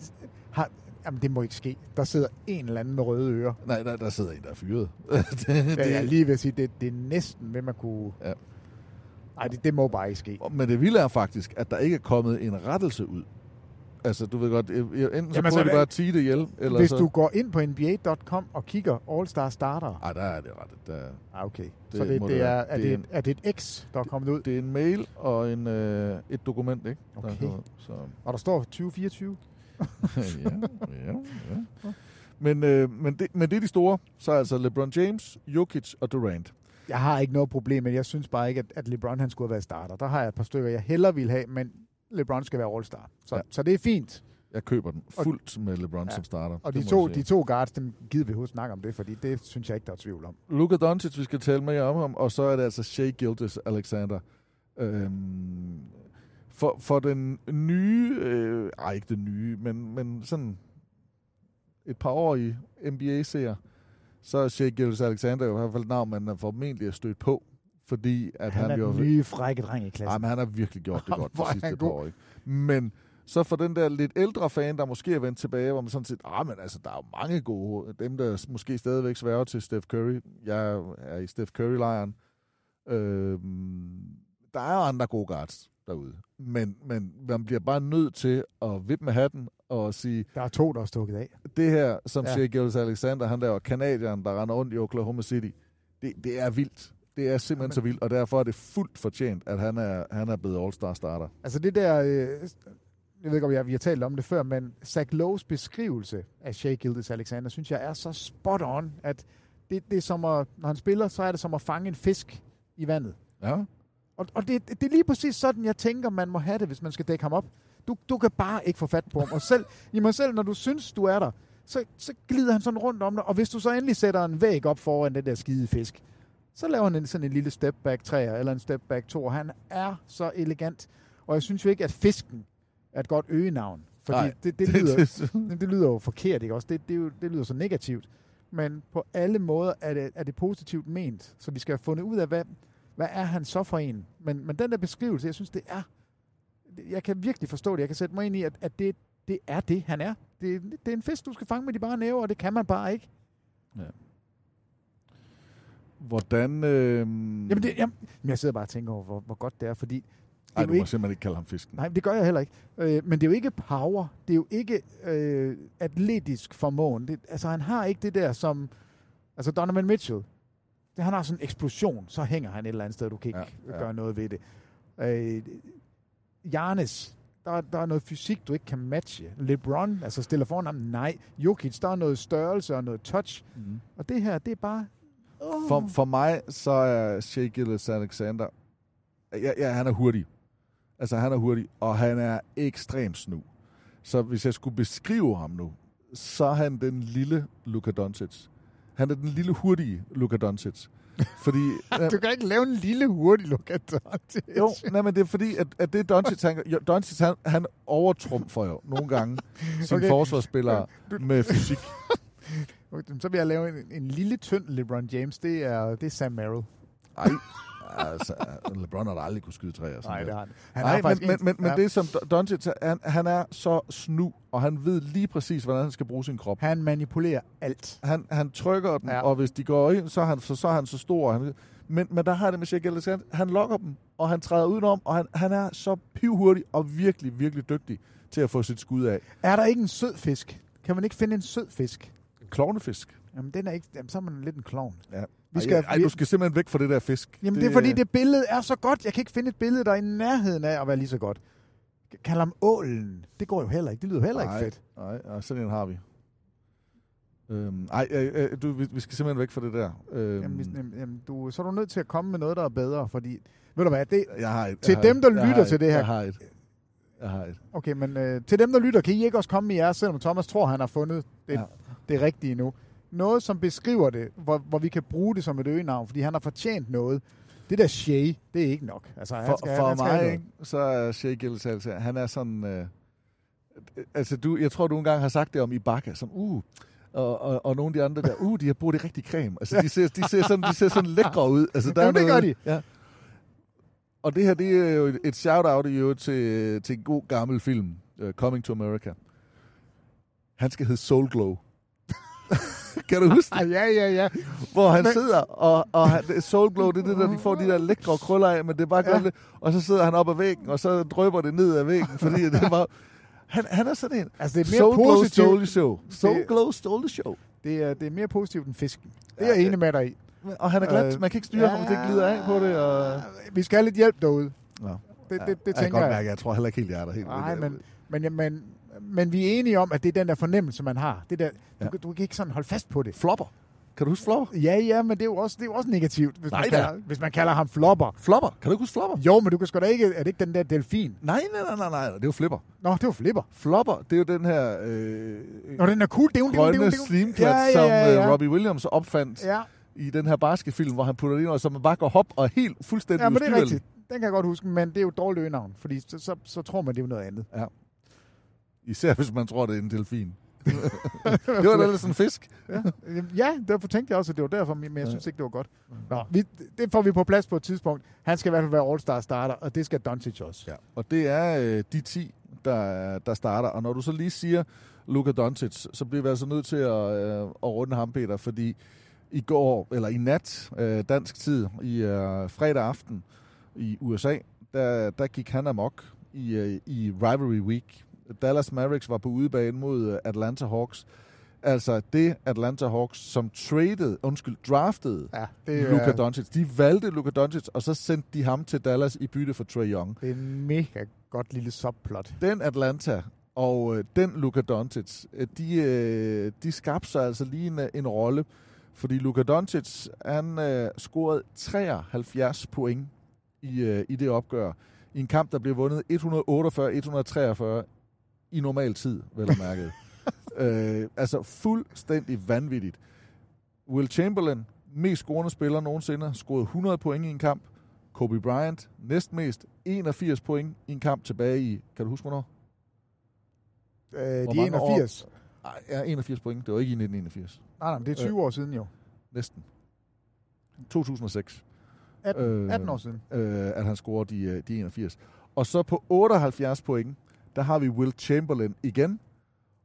har, jamen det må ikke ske. Der sidder en eller anden med røde ører. Nej, der, der sidder en, der er fyret. det, det, Ja, jeg er lige ved at sige, det, det er næsten, hvem man kunne... Ja. Nej, det, det må bare ikke ske. Men det vilde er faktisk, at der ikke er kommet en rettelse ud. Altså, du ved godt, jeg- jeg- enten så Jamen, prøver altså, de bare at tige det ihjel, eller Hvis så... du går ind på NBA.com og kigger All-Star Starter, Ej, der er det ret. Der, ah, okay. Det så det, det, det er, er, Det er det, er det et X, der er kommet ud? det er en mail og en, øh, et dokument, ikke? Der er Okay. kommet. så, Og der står 2024? ja, ja, ja. Men, øh, men, det, men det er de store. Så er altså LeBron James, Jokic og Durant. Jeg har ikke noget problem, men jeg synes bare ikke, at, at LeBron han skulle have været starter. Der har jeg et par stykker, jeg hellere ville have, men LeBron skal være All-Star. Så, Ja. så det er fint. Jeg køber den Og- fuldt med LeBron Ja. som starter. Og de to, de to guards, dem gider vi huske snakke om det, fordi det synes jeg ikke, der er tvivl om. Luka Doncic, vi skal tale mere om ham, og så er det altså Shea Gildas Alexander. Øhm, for, for den nye, øh, ej ikke den nye, men, men sådan et par år i NBA-seer, så er Shea Gildas Alexander jo i hvert fald navn, man er formentlig er stødt på, fordi at Han, han, er jo... den nye frække dreng i Ej, klassen. men han har virkelig gjort det godt de sidste par år. Ikke? Men så for den der lidt ældre fan, der måske er vendt tilbage, hvor man sådan set, ah, men altså, der er jo mange gode. Dem, der måske stadigvæk sværger til Steph Curry. Jeg er i Steph Curry-lejren. Øhm, der er jo andre gode guards derude. Men, men man bliver bare nødt til at vippe med hatten og sige, Der er to, der er stukket af. det her, som ja. Siger Gilles Alexander, han der var kanadieren, der render rundt i Oklahoma City, det, det er vildt. Det er simpelthen så vildt, og derfor er det fuldt fortjent, at han er, han er blevet All-Star starter. Altså det der, øh, jeg ved ikke, om jeg, vi har talt om det før, men Zach Lowe's beskrivelse af Shea Gildas Alexander, synes jeg er så spot on, at det, det er som at, når han spiller, så er det som at fange en fisk i vandet. Ja. Og, og det, det er lige præcis sådan, jeg tænker, man må have det, hvis man skal dække ham op. Du, du kan bare ikke få fat på ham. Og selv, i mig selv, når du synes, du er der, så, så glider han sådan rundt om dig. Og hvis du så endelig sætter en væg op foran den der skide fisk, så laver han en, sådan en lille step back træer, eller en step back to. Han er så elegant. Og jeg synes jo ikke, at fisken er et godt øgenavn. Fordi Nej. det, det, lyder, det, det lyder jo forkert, ikke også? Det, det, jo, det lyder så negativt. Men på alle måder er det, er det positivt ment. Så vi skal have fundet ud af, hvad, hvad er han så for en? Men, men den der beskrivelse, jeg synes, det er... Jeg kan virkelig forstå det. Jeg kan sætte mig ind i, at, at det, det er det, han er. Det, det er en fisk, du skal fange med de bare næver, og det kan man bare ikke. Hvordan... Øh... Jamen, det, jamen, jeg sidder bare og tænker over, hvor, hvor godt det er, fordi... Det Ej, er du må ikke, simpelthen ikke kalde ham fisken. nej, det gør jeg heller ikke. Øh, men det er jo ikke power. Det er jo ikke øh, atletisk formåen. Det, altså, han har ikke det der som... Altså, Donovan Mitchell, det, han har sådan en eksplosion, så hænger han et eller andet sted, du kan ikke Ja, ja, gøre noget ved det. Øh, Giannis, der, er- der er noget fysik, du ikke kan matche. LeBron, altså stiller foran ham, nej. Jokic, der er noget størrelse og noget touch. Mm. Og det her, det er bare... Oh. For, for mig, så er Shea Gilles Alexander... Ja, ja, han er hurtig. Altså, han er hurtig, og han er ekstremt snu. Så hvis jeg skulle beskrive ham nu, så er han den lille Luka Doncic. Han er den lille hurtige Luka Doncic. Fordi... Du kan ikke lave en lille hurtig Luka Doncic. Jo, nej, men det er fordi, at, at det Doncic, han, jo, Doncic, han, han overtrumfer jo nogle gange sine Okay. forsvarsspillere med fysik. Okay, Så vil jeg lave en, en lille tynd LeBron James. Det er, det er Sam Merrill. Ej, altså, LeBron har da aldrig kunne skyde træer. Nej, det har han. Han Nej, faktisk men, men, en- men, men ja. det som Doncic, han, han er så snu, og han ved lige præcis, hvordan han skal bruge sin krop. Han manipulerer alt. Han, han trykker den, Ja. og hvis de går ind, så er han så, så, er han så stor. Han, men, men der har det med Shea Gillis, han, lokker dem, og han træder udenom, og han, han er så pivhurtig og virkelig, virkelig dygtig til at få sit skud af. Er der ikke en sød fisk? Kan man ikke finde en sød fisk? Klovnefisk. Jamen, den er ikke, jamen, så er man lidt en klovn. Ja. Vi skal, ej, ej, du skal simpelthen væk fra det der fisk. Jamen, det, det er fordi, det billede er så godt. Jeg kan ikke finde et billede, der er i nærheden af at være lige så godt. Kald ham ålen. Det går jo heller ikke. Det lyder heller nej, ikke fedt. Nej, nej, sådan en har vi. Øhm, ej, øh, øh, du, vi, vi skal simpelthen væk fra det der. Øhm, Jamen, jamen, jamen, du, så er du nødt til at komme med noget, der er bedre, fordi... Ved du hvad, det, jeg har et, til jeg dem, der lytter et, til det her- Jeg har et. Jeg har et. Okay, men øh, til dem, der lytter, kan I ikke også komme med jer, selvom Thomas tror, han har fundet det, ja. det rigtige nu. Noget, som beskriver det, hvor, hvor vi kan bruge det som et øgenavn, fordi han har fortjent noget. Det der Shay, det er ikke nok. Altså, han For, skal, for han skal mig, noget. ikke, så er Shea Gillis altså, han er sådan... Øh, altså, du, jeg tror, du engang har sagt det om Ibaka, som, uh, og, og, og nogle af de andre der, uh, de har brugt det rigtig creme. Altså, de ser, de ser, sådan, de ser sådan lækre ud. Altså, der Jo, er det gør noget, de. Ja. Og det her, det er jo et- et shout-out i øvrigt til, til en god gammel film, uh, Coming to America. Han skal hedde Soul Glow. kan du huske det? Ja, ja, ja. Hvor han Men- sidder, og, og han, det- Soul Glow, det er det der, de får de der lækre krøller af, men det er bare Ja. ja. og så sidder han op ad væggen, og så drøber det ned ad væggen, fordi det er bare... Han, han er sådan en... Altså, det er mere Soul Glow positivt. stole show. Soul Det- Glow stole show. Det er, det er mere positivt end fisken. Det er Ja, jeg enig med dig i. Og han er glat, Øh, man kan ikke styre ham, det glider af på det, og... Vi skal have lidt hjælp derude. Nå. Det, det, det jeg kan tænker godt jeg. mærke, jeg tror heller ikke helt, jeg er der helt. Nej, men, men, ja, men, men vi er enige om, at det er den der fornemmelse, man har. Det der, Ja. du, du kan ikke sådan holde fast på det. Flopper. Kan du huske Flopper? Ja, ja, men det er jo også, det er jo også negativt, hvis, Nej man kalder, hvis man kalder ham flopper. Flopper? Kan du ikke huske Flopper? Jo, men du kan sgu da ikke... Er det ikke den der delfin? Nej, nej, nej, nej, nej, det er jo Flipper. Nå, det var flipper. Flopper, det er jo den her øh, Nå, den er cool. Det er jo, er jo, er jo, grønne er jo. slimklat, Ja, ja, som ja, ja. øh, Robbie Williams opfandt Ja, i den her basketfilm, hvor han putter det ind, og så man bare går hop og er helt fuldstændig ja men det er rigtigt. Den kan jeg godt huske, men det er jo et dårligt øgenavn, fordi så, så, så tror man, det er jo noget andet. Især hvis man tror, det er en delfin. det var da lidt sådan en fisk. Ja, ja, derfor tænkte jeg også, at det var derfor, men jeg synes ikke, det var godt. Nå, vi, det får vi på plads på et tidspunkt. Han skal i hvert fald være All-Star starter, og det skal Doncic også. Ja. Og det er øh, de 10, der, der starter. Og når du så lige siger Luka Doncic, så bliver vi altså nødt til at, øh, at runde ham, Peter, fordi i går, eller i nat, øh, dansk tid, i øh, fredag aften i USA, der, der gik han amok i, øh, i Rivalry Week. Dallas Mavericks var på udebane mod øh, Atlanta Hawks. Altså det Atlanta Hawks, som traded, undskyld, draftede Ja, det er, Luka Doncic. De valgte Luka Doncic, og så sendte de ham til Dallas i bytte for Trae Young. det er en mega godt lille subplot. Den Atlanta og øh, den Luka Doncic, øh, de, øh, de skabte sig altså lige en, en rolle, fordi Luka Doncic, han øh, scorede 73 point i, øh, i det opgør, i en kamp, der blev vundet 148-143 i normal tid, vel og mærket. øh, altså fuldstændig vanvittigt. Will Chamberlain, mest scorende spiller nogensinde, scorede 100 point i en kamp. Kobe Bryant, næstmest 81 point i en kamp tilbage i, kan du huske hvornår? Øh, Hvor de mange 81. Ej, ja, 81 point. Det var ikke i 1981. Nej, nej, men det er 20 år siden jo. Næsten. 2006. 18, Øh, 18 år siden. øh, at han scorer de, øh, de 81. Og så på 78 point, der har vi Will Chamberlain igen.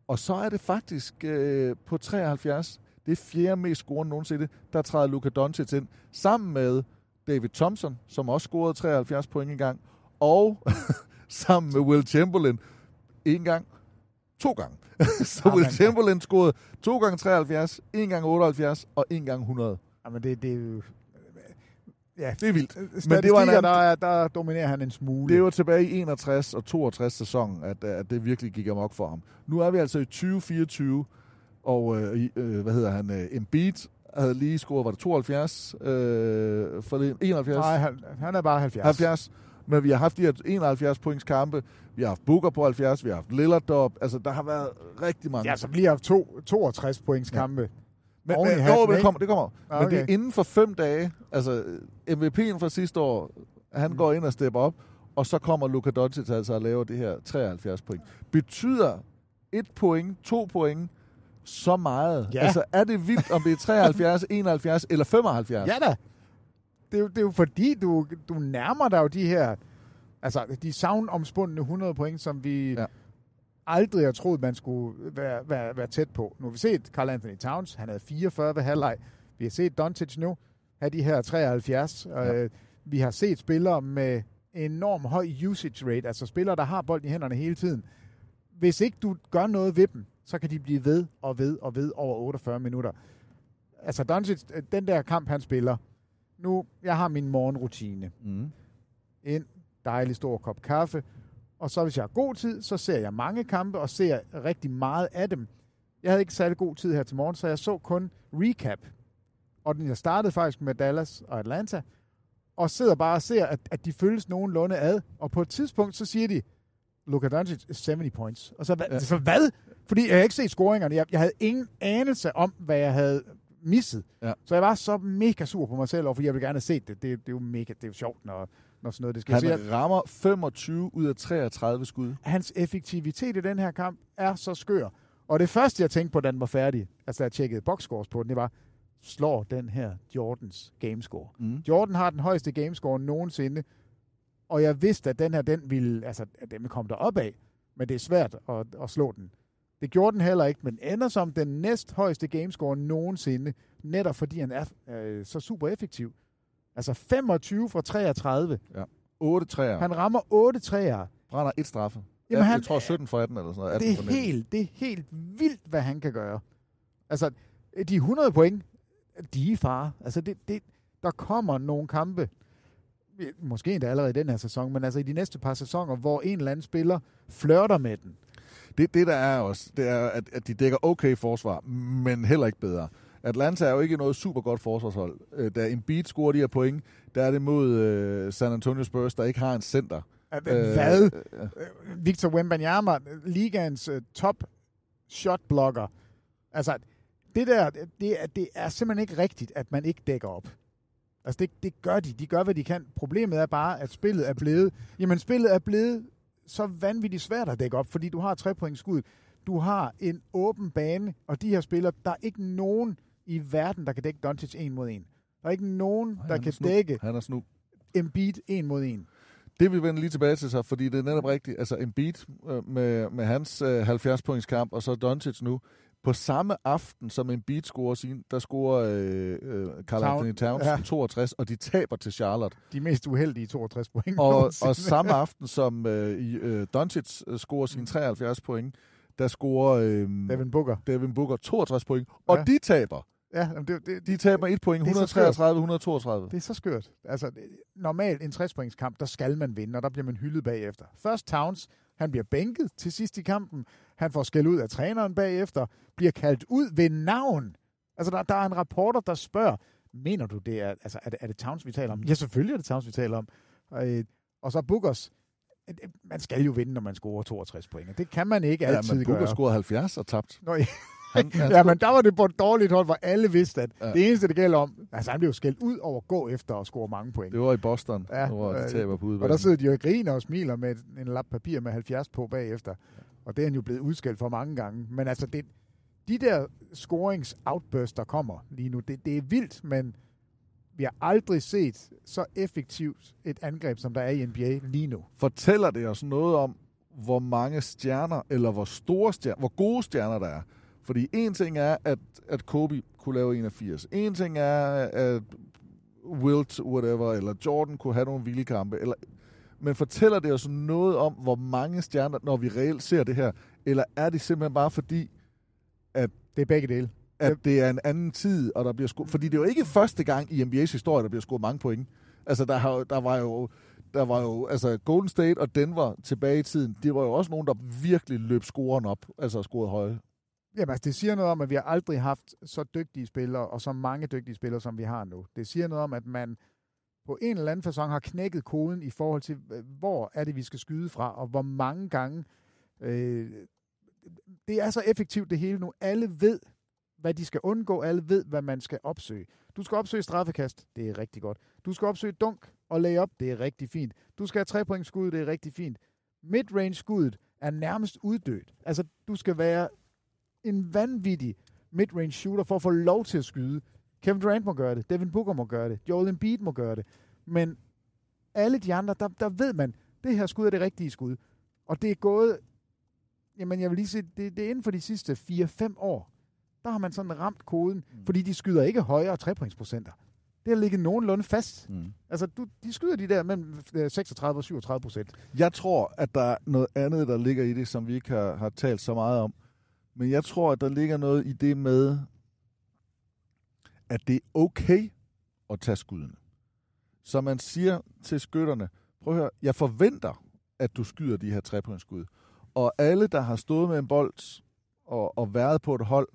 Og så er det faktisk øh, på 73, det er fjerde mest scorende nogensinde, der træder Luka Doncic ind, sammen med David Thompson, som også scorede 73 point en gang, og sammen med Will Chamberlain en gang, to gange. så Ah, Will Chamberlain scorede to gange 73, en gang 78 og en gang 100. Jamen, det, det er jo... Ja, Det er vildt. statistikker, det var en anden- der, er- der dominerer han en smule. Det var tilbage i 61 og 62 sæson, at, at det virkelig gik amok for ham. Nu er vi altså i 2024, og øh, øh, hvad hedder han, øh, Embiid havde lige scoret, var det 72? Øh, for det, 71? Nej, han, han er bare 70. 70. Men vi har haft de her 71 points kampe. Vi har haft Booker på 70, vi har haft Lillard op. Altså, der har været rigtig mange. Ja, så bliver haft to, 62 points kampe. Men, men, hatten, jo, men det kommer. Det kommer. Ah, Men det er okay. inden for fem dage. Altså, MVP'en fra sidste år, han Mm. går ind og stepper op, og så kommer Luka Doncic altså og laver det her 73 point. Betyder et point, to point, så meget? Ja. Altså, er det vildt, om det er 73, 71 eller 75? Ja da. det, er jo, det er jo fordi, du, du nærmer dig jo de her, altså de savnomspundne 100 point, som vi ja. Aldrig har troet, man skulle være, være, være tæt på. Nu har vi set Carl Anthony Towns, han havde 44 ved halvleg. Vi har set Doncic nu have de her 73. Ja. Øh, vi har set spillere med enorm høj usage rate, altså spillere, der har bolden i hænderne hele tiden. Hvis ikke du gør noget ved dem, så kan de blive ved og ved og ved over 48 minutter. Altså Doncic, den der kamp, han spiller, nu, jeg har min morgenrutine. Mm. En dejlig stor kop kaffe, og så hvis jeg har god tid, så ser jeg mange kampe og ser rigtig meget af dem. Jeg havde ikke særlig god tid her til morgen, så jeg så kun recap. Og den jeg startede faktisk med Dallas og Atlanta, og sidder bare og ser, at, at de følges nogenlunde ad. Og på et tidspunkt, så siger de, Luka Doncic 70 points. Og så, ja. så hvad? Fordi jeg har ikke set scoringerne. Jeg, jeg havde ingen anelse om, hvad jeg havde misset. Ja. Så jeg var så mega sur på mig selv, og fordi jeg ville gerne have set det. Det, det er jo mega, det er jo sjovt, når, når sådan noget det skal Han rammer 25 ud af 33 skud. Hans effektivitet i den her kamp er så skør. Og det første, jeg tænkte på, da den var færdig, altså da jeg tjekkede boxscores på den, det var, slår den her Jordans gamescore. Mm. Jordan har den højeste gamescore nogensinde, og jeg vidste, at den her, den ville, altså, at den ville komme derop af, men det er svært at, at slå den. Det gjorde den heller ikke, men ender som den næst højeste gamescore nogensinde, netop fordi han er øh, så super effektiv. Altså 25 fra 33. Ja. 8 træer. Han rammer 8 træer. Brænder et straffe. Jamen, ja, han- jeg tror 17 for 18 eller sådan noget. 18 Det er, 19. helt, det er helt vildt, hvad han kan gøre. Altså, de 100 point, de er far. Altså, det, det, der kommer nogle kampe, måske endda allerede i den her sæson, men altså i de næste par sæsoner, hvor en eller anden spiller flørter med den. Det, det der er også, det er, at, at de dækker okay forsvar, men heller ikke bedre. Atlanta er jo ikke noget super godt forsvarshold. Øh, Da Embiid scorer de her point, der er det mod øh, San Antonio Spurs, der ikke har en center. Øh, Hvad? Øh, Victor Wembanyama, ligaens øh, top shotblocker. Altså, det der, det det er simpelthen ikke rigtigt, at man ikke dækker op. Altså, det, det gør de. De gør, hvad de kan. Problemet er bare, at spillet er blevet... Jamen, spillet er blevet så vanvittigt svært at dække op, fordi du har tre point skud. Du har en åben bane, og de her spillere, der er ikke nogen i verden, der kan dække Doncic en mod en. Der er ikke nogen, der han kan dække Han er snu. Embiid en mod en. Det vil vi vende lige tilbage til sig, fordi det er netop rigtigt. Altså Embiid øh, med, med hans øh, 70-points kamp, og så Doncic nu. På samme aften, som Embiid scorer sin, der scorer øh, øh, Carl Town- Anthony Towns ja. ja. 62, og de taber til Charlotte. De mest uheldige 62 point. Og, nogensinde. og samme aften, som øh, i, øh, Doncic øh, scorer sine 73 point, der scorer øh, Devin Booker. Devin Booker 62 point, og Ja. de taber. Ja, det, det, De taber et point, Det er så skørt. 133-132. Det er så skørt. Altså, normalt en 60 kamp, der skal man vinde, og der bliver man hyldet bagefter. Først Towns, han bliver bænket til sidst i kampen. Han får skæld ud af træneren bagefter, bliver kaldt ud ved navn. Altså, der, der er en reporter, der spørger, mener du det er, altså, er det, er det Towns, vi taler om? Ja, selvfølgelig er det Towns, vi taler om. Og, øh, og så Bookers. Øh, Man skal jo vinde, når man scorer 62 point. Det kan man ikke Ja, altid men Booker gøre. scorede 70 og tabt. Nå, ja. Han, han ja, men der var det på et dårligt hold, hvor alle vidste, at Ja. det eneste, det gælder om, altså han blev skældt ud over at gå efter og score mange point. Det var i Boston, Ja, hvor de øh, taber på Og udvalget. der sidder de jo og griner og smiler med en lap papir med 70 på bagefter. Og det er han jo blevet udskældt for mange gange. Men altså, det, de der scorings-outbursts, der kommer lige nu, det, det er vildt, men vi har aldrig set så effektivt et angreb, som der er i NBA lige nu. Fortæller det os noget om, hvor mange stjerner, eller hvor store stjerner, hvor gode stjerner der er? Fordi en ting er, at, at Kobe kunne lave 81. En ting er, at Wilt, whatever, eller Jordan kunne have nogle vilde kampe. Eller, men fortæller det os noget om, hvor mange stjerner, når vi reelt ser det her? Eller er det simpelthen bare fordi, at Det er begge dele. at det er en anden tid, og der bliver scoret... Fordi det er jo ikke første gang i NBA's historie, der bliver scoret mange point. Altså, der, har, der var jo... Der var jo, altså Golden State og Denver tilbage i tiden, det var jo også nogen, der virkelig løb scoren op, altså scoret høje. Jamen, altså, det siger noget om, at vi har aldrig haft så dygtige spillere, og så mange dygtige spillere, som vi har nu. Det siger noget om, at man på en eller anden fasong har knækket koden i forhold til, hvor er det, vi skal skyde fra, og hvor mange gange. Øh, det er så effektivt det hele nu. Alle ved, hvad de skal undgå. Alle ved, hvad man skal opsøge. Du skal opsøge straffekast. Det er rigtig godt. Du skal opsøge dunk og lay up. Det er rigtig fint. Du skal have trepointsskud. Det er rigtig fint. Midrange-skuddet er nærmest uddødt. Altså, du skal være en vanvittig midrange shooter for at få lov til at skyde Kevin Durant må gøre det. Devin Booker må gøre det. Joel Embiid må gøre det. Men alle de andre, der, der ved man, det her skud er det rigtige skud. Og det er gået, jamen jeg vil lige sige, det, det er inden for de sidste 4-5 år, der har man sådan ramt koden, mm. fordi de skyder ikke højere trepointsprocenter. Det har ligget nogenlunde fast. Mm. Altså, du, de skyder de der mellem øh, 36 og 37 procent. Jeg tror, at der er noget andet, der ligger i det, som vi ikke har, har talt så meget om. Men jeg tror, at der ligger noget i det med, at det er okay at tage skuddene. Så man siger til skytterne, prøv at høre, jeg forventer, at du skyder de her trepointsskud. Og alle, der har stået med en bold og, og været på et hold,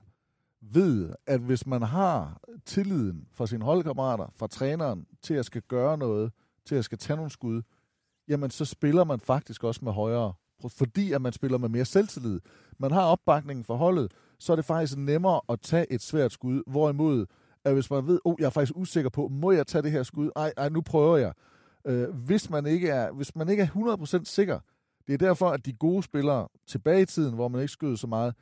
ved, at hvis man har tilliden fra sine holdkammerater, fra træneren, til at skal gøre noget, til at skal tage nogle skud, jamen så spiller man faktisk også med højere, fordi at man spiller med mere selvtillid. Man har opbakningen for holdet, så er det faktisk nemmere at tage et svært skud, hvorimod, at hvis man ved, oh, jeg er faktisk usikker på, må jeg tage det her skud? Ej, ej nu prøver jeg. Øh, hvis, man ikke er, hvis man ikke er 100% sikker, det er derfor, at de gode spillere tilbage i tiden, hvor man ikke skød så meget,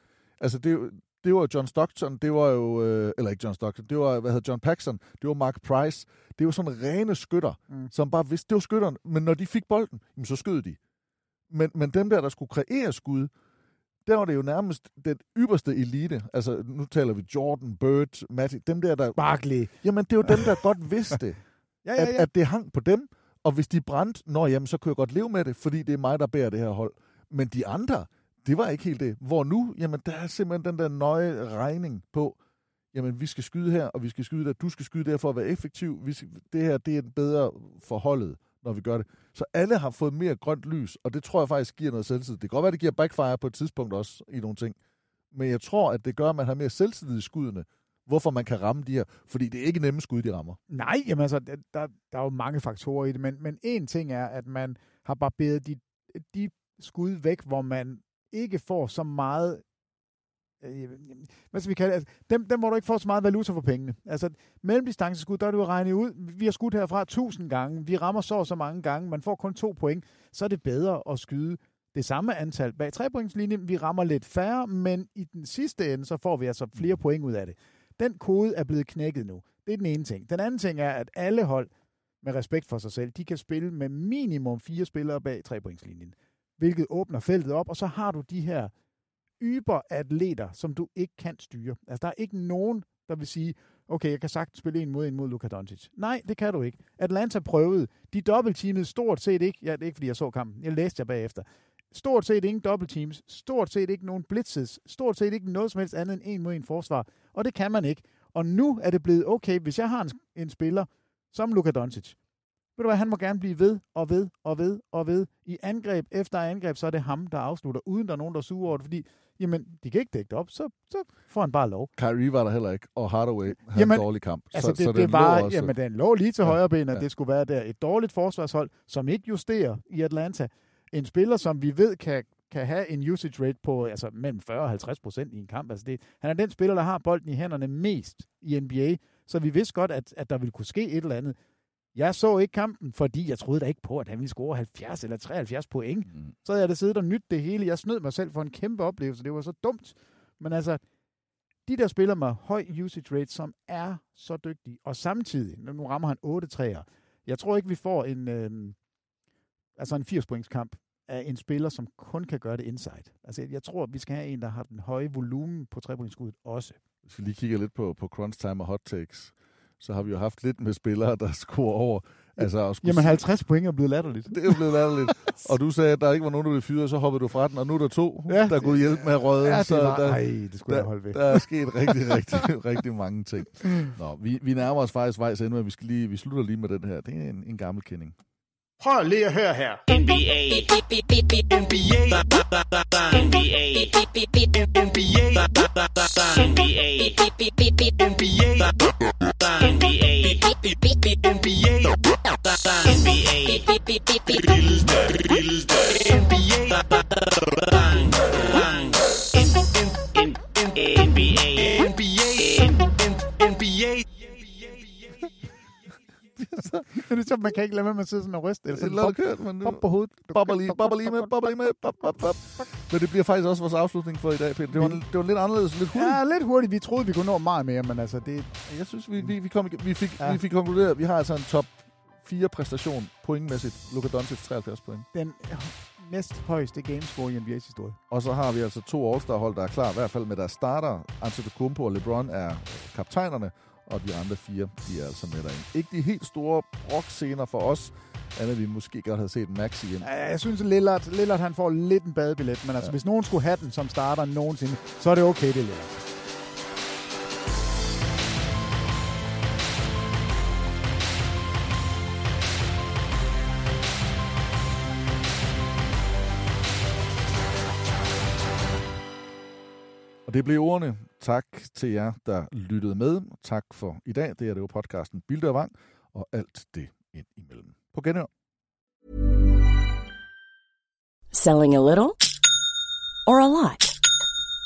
altså det, det var John Stockton, det var jo, øh, eller ikke John Stockton, det var, hvad hedder John Paxson, det var Mark Price. Det var sådan rene skytter, mm. som bare vidste, det var skytteren, men når de fik bolden, jamen, så skød de. Men, men dem der, der skulle kreere skud, der var det jo nærmest den ypperste elite. Altså, nu taler vi Jordan, Bird, Matty, dem der, der... Barkley. Jamen, det er jo dem, der godt vidste, ja, ja, ja. At, at det hang på dem. Og hvis de brændte, nå jamen, så kunne jeg godt leve med det, fordi det er mig, der bærer det her hold. Men de andre, det var ikke helt det. Hvor nu, jamen der er simpelthen den der nøje regning på, jamen vi skal skyde her, og vi skal skyde der, du skal skyde der for at være effektiv. Vi skal, det her, det er bedre forholdet, når vi gør det. Så alle har fået mere grønt lys, og det tror jeg faktisk giver noget selvtillid. Det kan godt være, det giver backfire på et tidspunkt også i nogle ting. Men jeg tror, at det gør, at man har mere selvtillid i skuddene, hvorfor man kan ramme de her. Fordi det er ikke nemme skud, de rammer. Nej, jamen altså, der, der er jo mange faktorer i det, men, men en ting er, at man har barberet de, de skud væk, hvor man ikke får så meget øh, hvad skal vi kalde det? Altså, dem, dem, hvor du ikke får så meget valuta for pengene. Altså, mellemdistanceskud, der er du jo regnet ud, vi har skudt herfra 1000 gange, vi rammer så så mange gange, man får kun to point, så er det bedre at skyde det samme antal bag trepointslinjen. Vi rammer lidt færre, men i den sidste ende, så får vi altså flere point ud af det. Den kode er blevet knækket nu. Det er den ene ting. Den anden ting er, at alle hold med respekt for sig selv, de kan spille med minimum fire spillere bag trepointslinjen hvilket åbner feltet op, og så har du de her yberatleter, som du ikke kan styre. Altså, der er ikke nogen, der vil sige, okay, jeg kan sagtens spille en mod en mod Luka Doncic. Nej, det kan du ikke. Atlanta prøvede. De dobbeltteamede stort set ikke. Ja, det er ikke, fordi jeg så kampen. Jeg læste jer bagefter. Stort set ingen dobbeltteams. Stort set ikke nogen blitzes. Stort set ikke noget som helst andet end en mod en forsvar. Og det kan man ikke. Og nu er det blevet okay, hvis jeg har en, en spiller som Luka Doncic, ved du hvad, han må gerne blive ved og ved og ved og ved. I angreb efter angreb, så er det ham, der afslutter, uden der er nogen, der suger over det, fordi jamen, de kan ikke dække det op, så, så får han bare lov. Kyrie var der heller ikke, og Hardaway havde jamen, en dårlig kamp. Altså, så, det, så det, det var, også... jamen, den lå lige til ja, højre ben, at ja. det skulle være der. Et dårligt forsvarshold, som ikke justerer i Atlanta. En spiller, som vi ved kan, kan have en usage rate på altså, mellem 40 og 50 procent i en kamp. Altså, det, han er den spiller, der har bolden i hænderne mest i NBA, så vi vidste godt, at, at der ville kunne ske et eller andet. Jeg så ikke kampen, fordi jeg troede da ikke på, at han ville score 70 eller 73 point. Mm. Så havde jeg da siddet og nyt det hele. Jeg snød mig selv for en kæmpe oplevelse. Det var så dumt. Men altså, de der spiller med høj usage rate, som er så dygtige, og samtidig, nu rammer han 8 træer. Jeg tror ikke, vi får en, øh, altså en 80 points kamp af en spiller, som kun kan gøre det inside. Altså, jeg tror, vi skal have en, der har den høje volumen på trepointskuddet også. Hvis vi lige kigger lidt på, på crunch time og hot takes, så har vi jo haft lidt med spillere, der scorer over. Altså, at Jamen 50 point er blevet latterligt. Det er blevet latterligt. og du sagde, at der ikke var nogen, der ville fyre, så hoppede du fra den, og nu er der to, ja, der kunne hjælpe med at røde. Ja, det så var, der, ej, det skulle der, jeg holde ved. Der er sket rigtig, rigtig, rigtig mange ting. Nå, vi, vi nærmer os faktisk vejs endnu, og vi, skal lige, vi slutter lige med den her. Det er en, en gammel kending. Prøv lige at høre her. NBA. NBA. NBA. NBA. NBA. NBA. NBA. NBA. NBA. Det er så, man kan ikke lade med at sidde sådan og ryste. Eller sådan, bop, kørt, men bop på hovedet. Bobber lige, bobber lige med, bobber lige med, bop, bop, bop. Men det bliver faktisk også vores afslutning for i dag, Peter. Det var, det var lidt anderledes, lidt hurtigt. Ja, lidt hurtigt. Vi troede, vi kunne nå meget mere, men altså, det... Jeg synes, vi, vi, vi, kom, vi, fik, Ja. vi fik konkluderet, at vi har altså en top 4 præstation pointmæssigt. Luka Doncic 73 point. Den næst højeste gamescore i NBA's historie. Og så har vi altså to All-Star-hold, der er klar, i hvert fald med deres starter. Antetokounmpo og LeBron er kaptajnerne, og de andre fire, de er altså med derinde. Ikke de helt store rock-scener for os, andet vi måske godt havde set Max igen. Ja, Jeg synes, at Lillard, Lillard han får lidt en badebillet, men altså, hvis nogen skulle have den som starter nogensinde, så er det okay, det er Lillard. Og det blev ordene. Tak til jer, der lyttede med. Tak for i dag. Det er det jo podcasten Bilde og Vang, og alt det ind imellem. På genhør. Selling a little or a lot?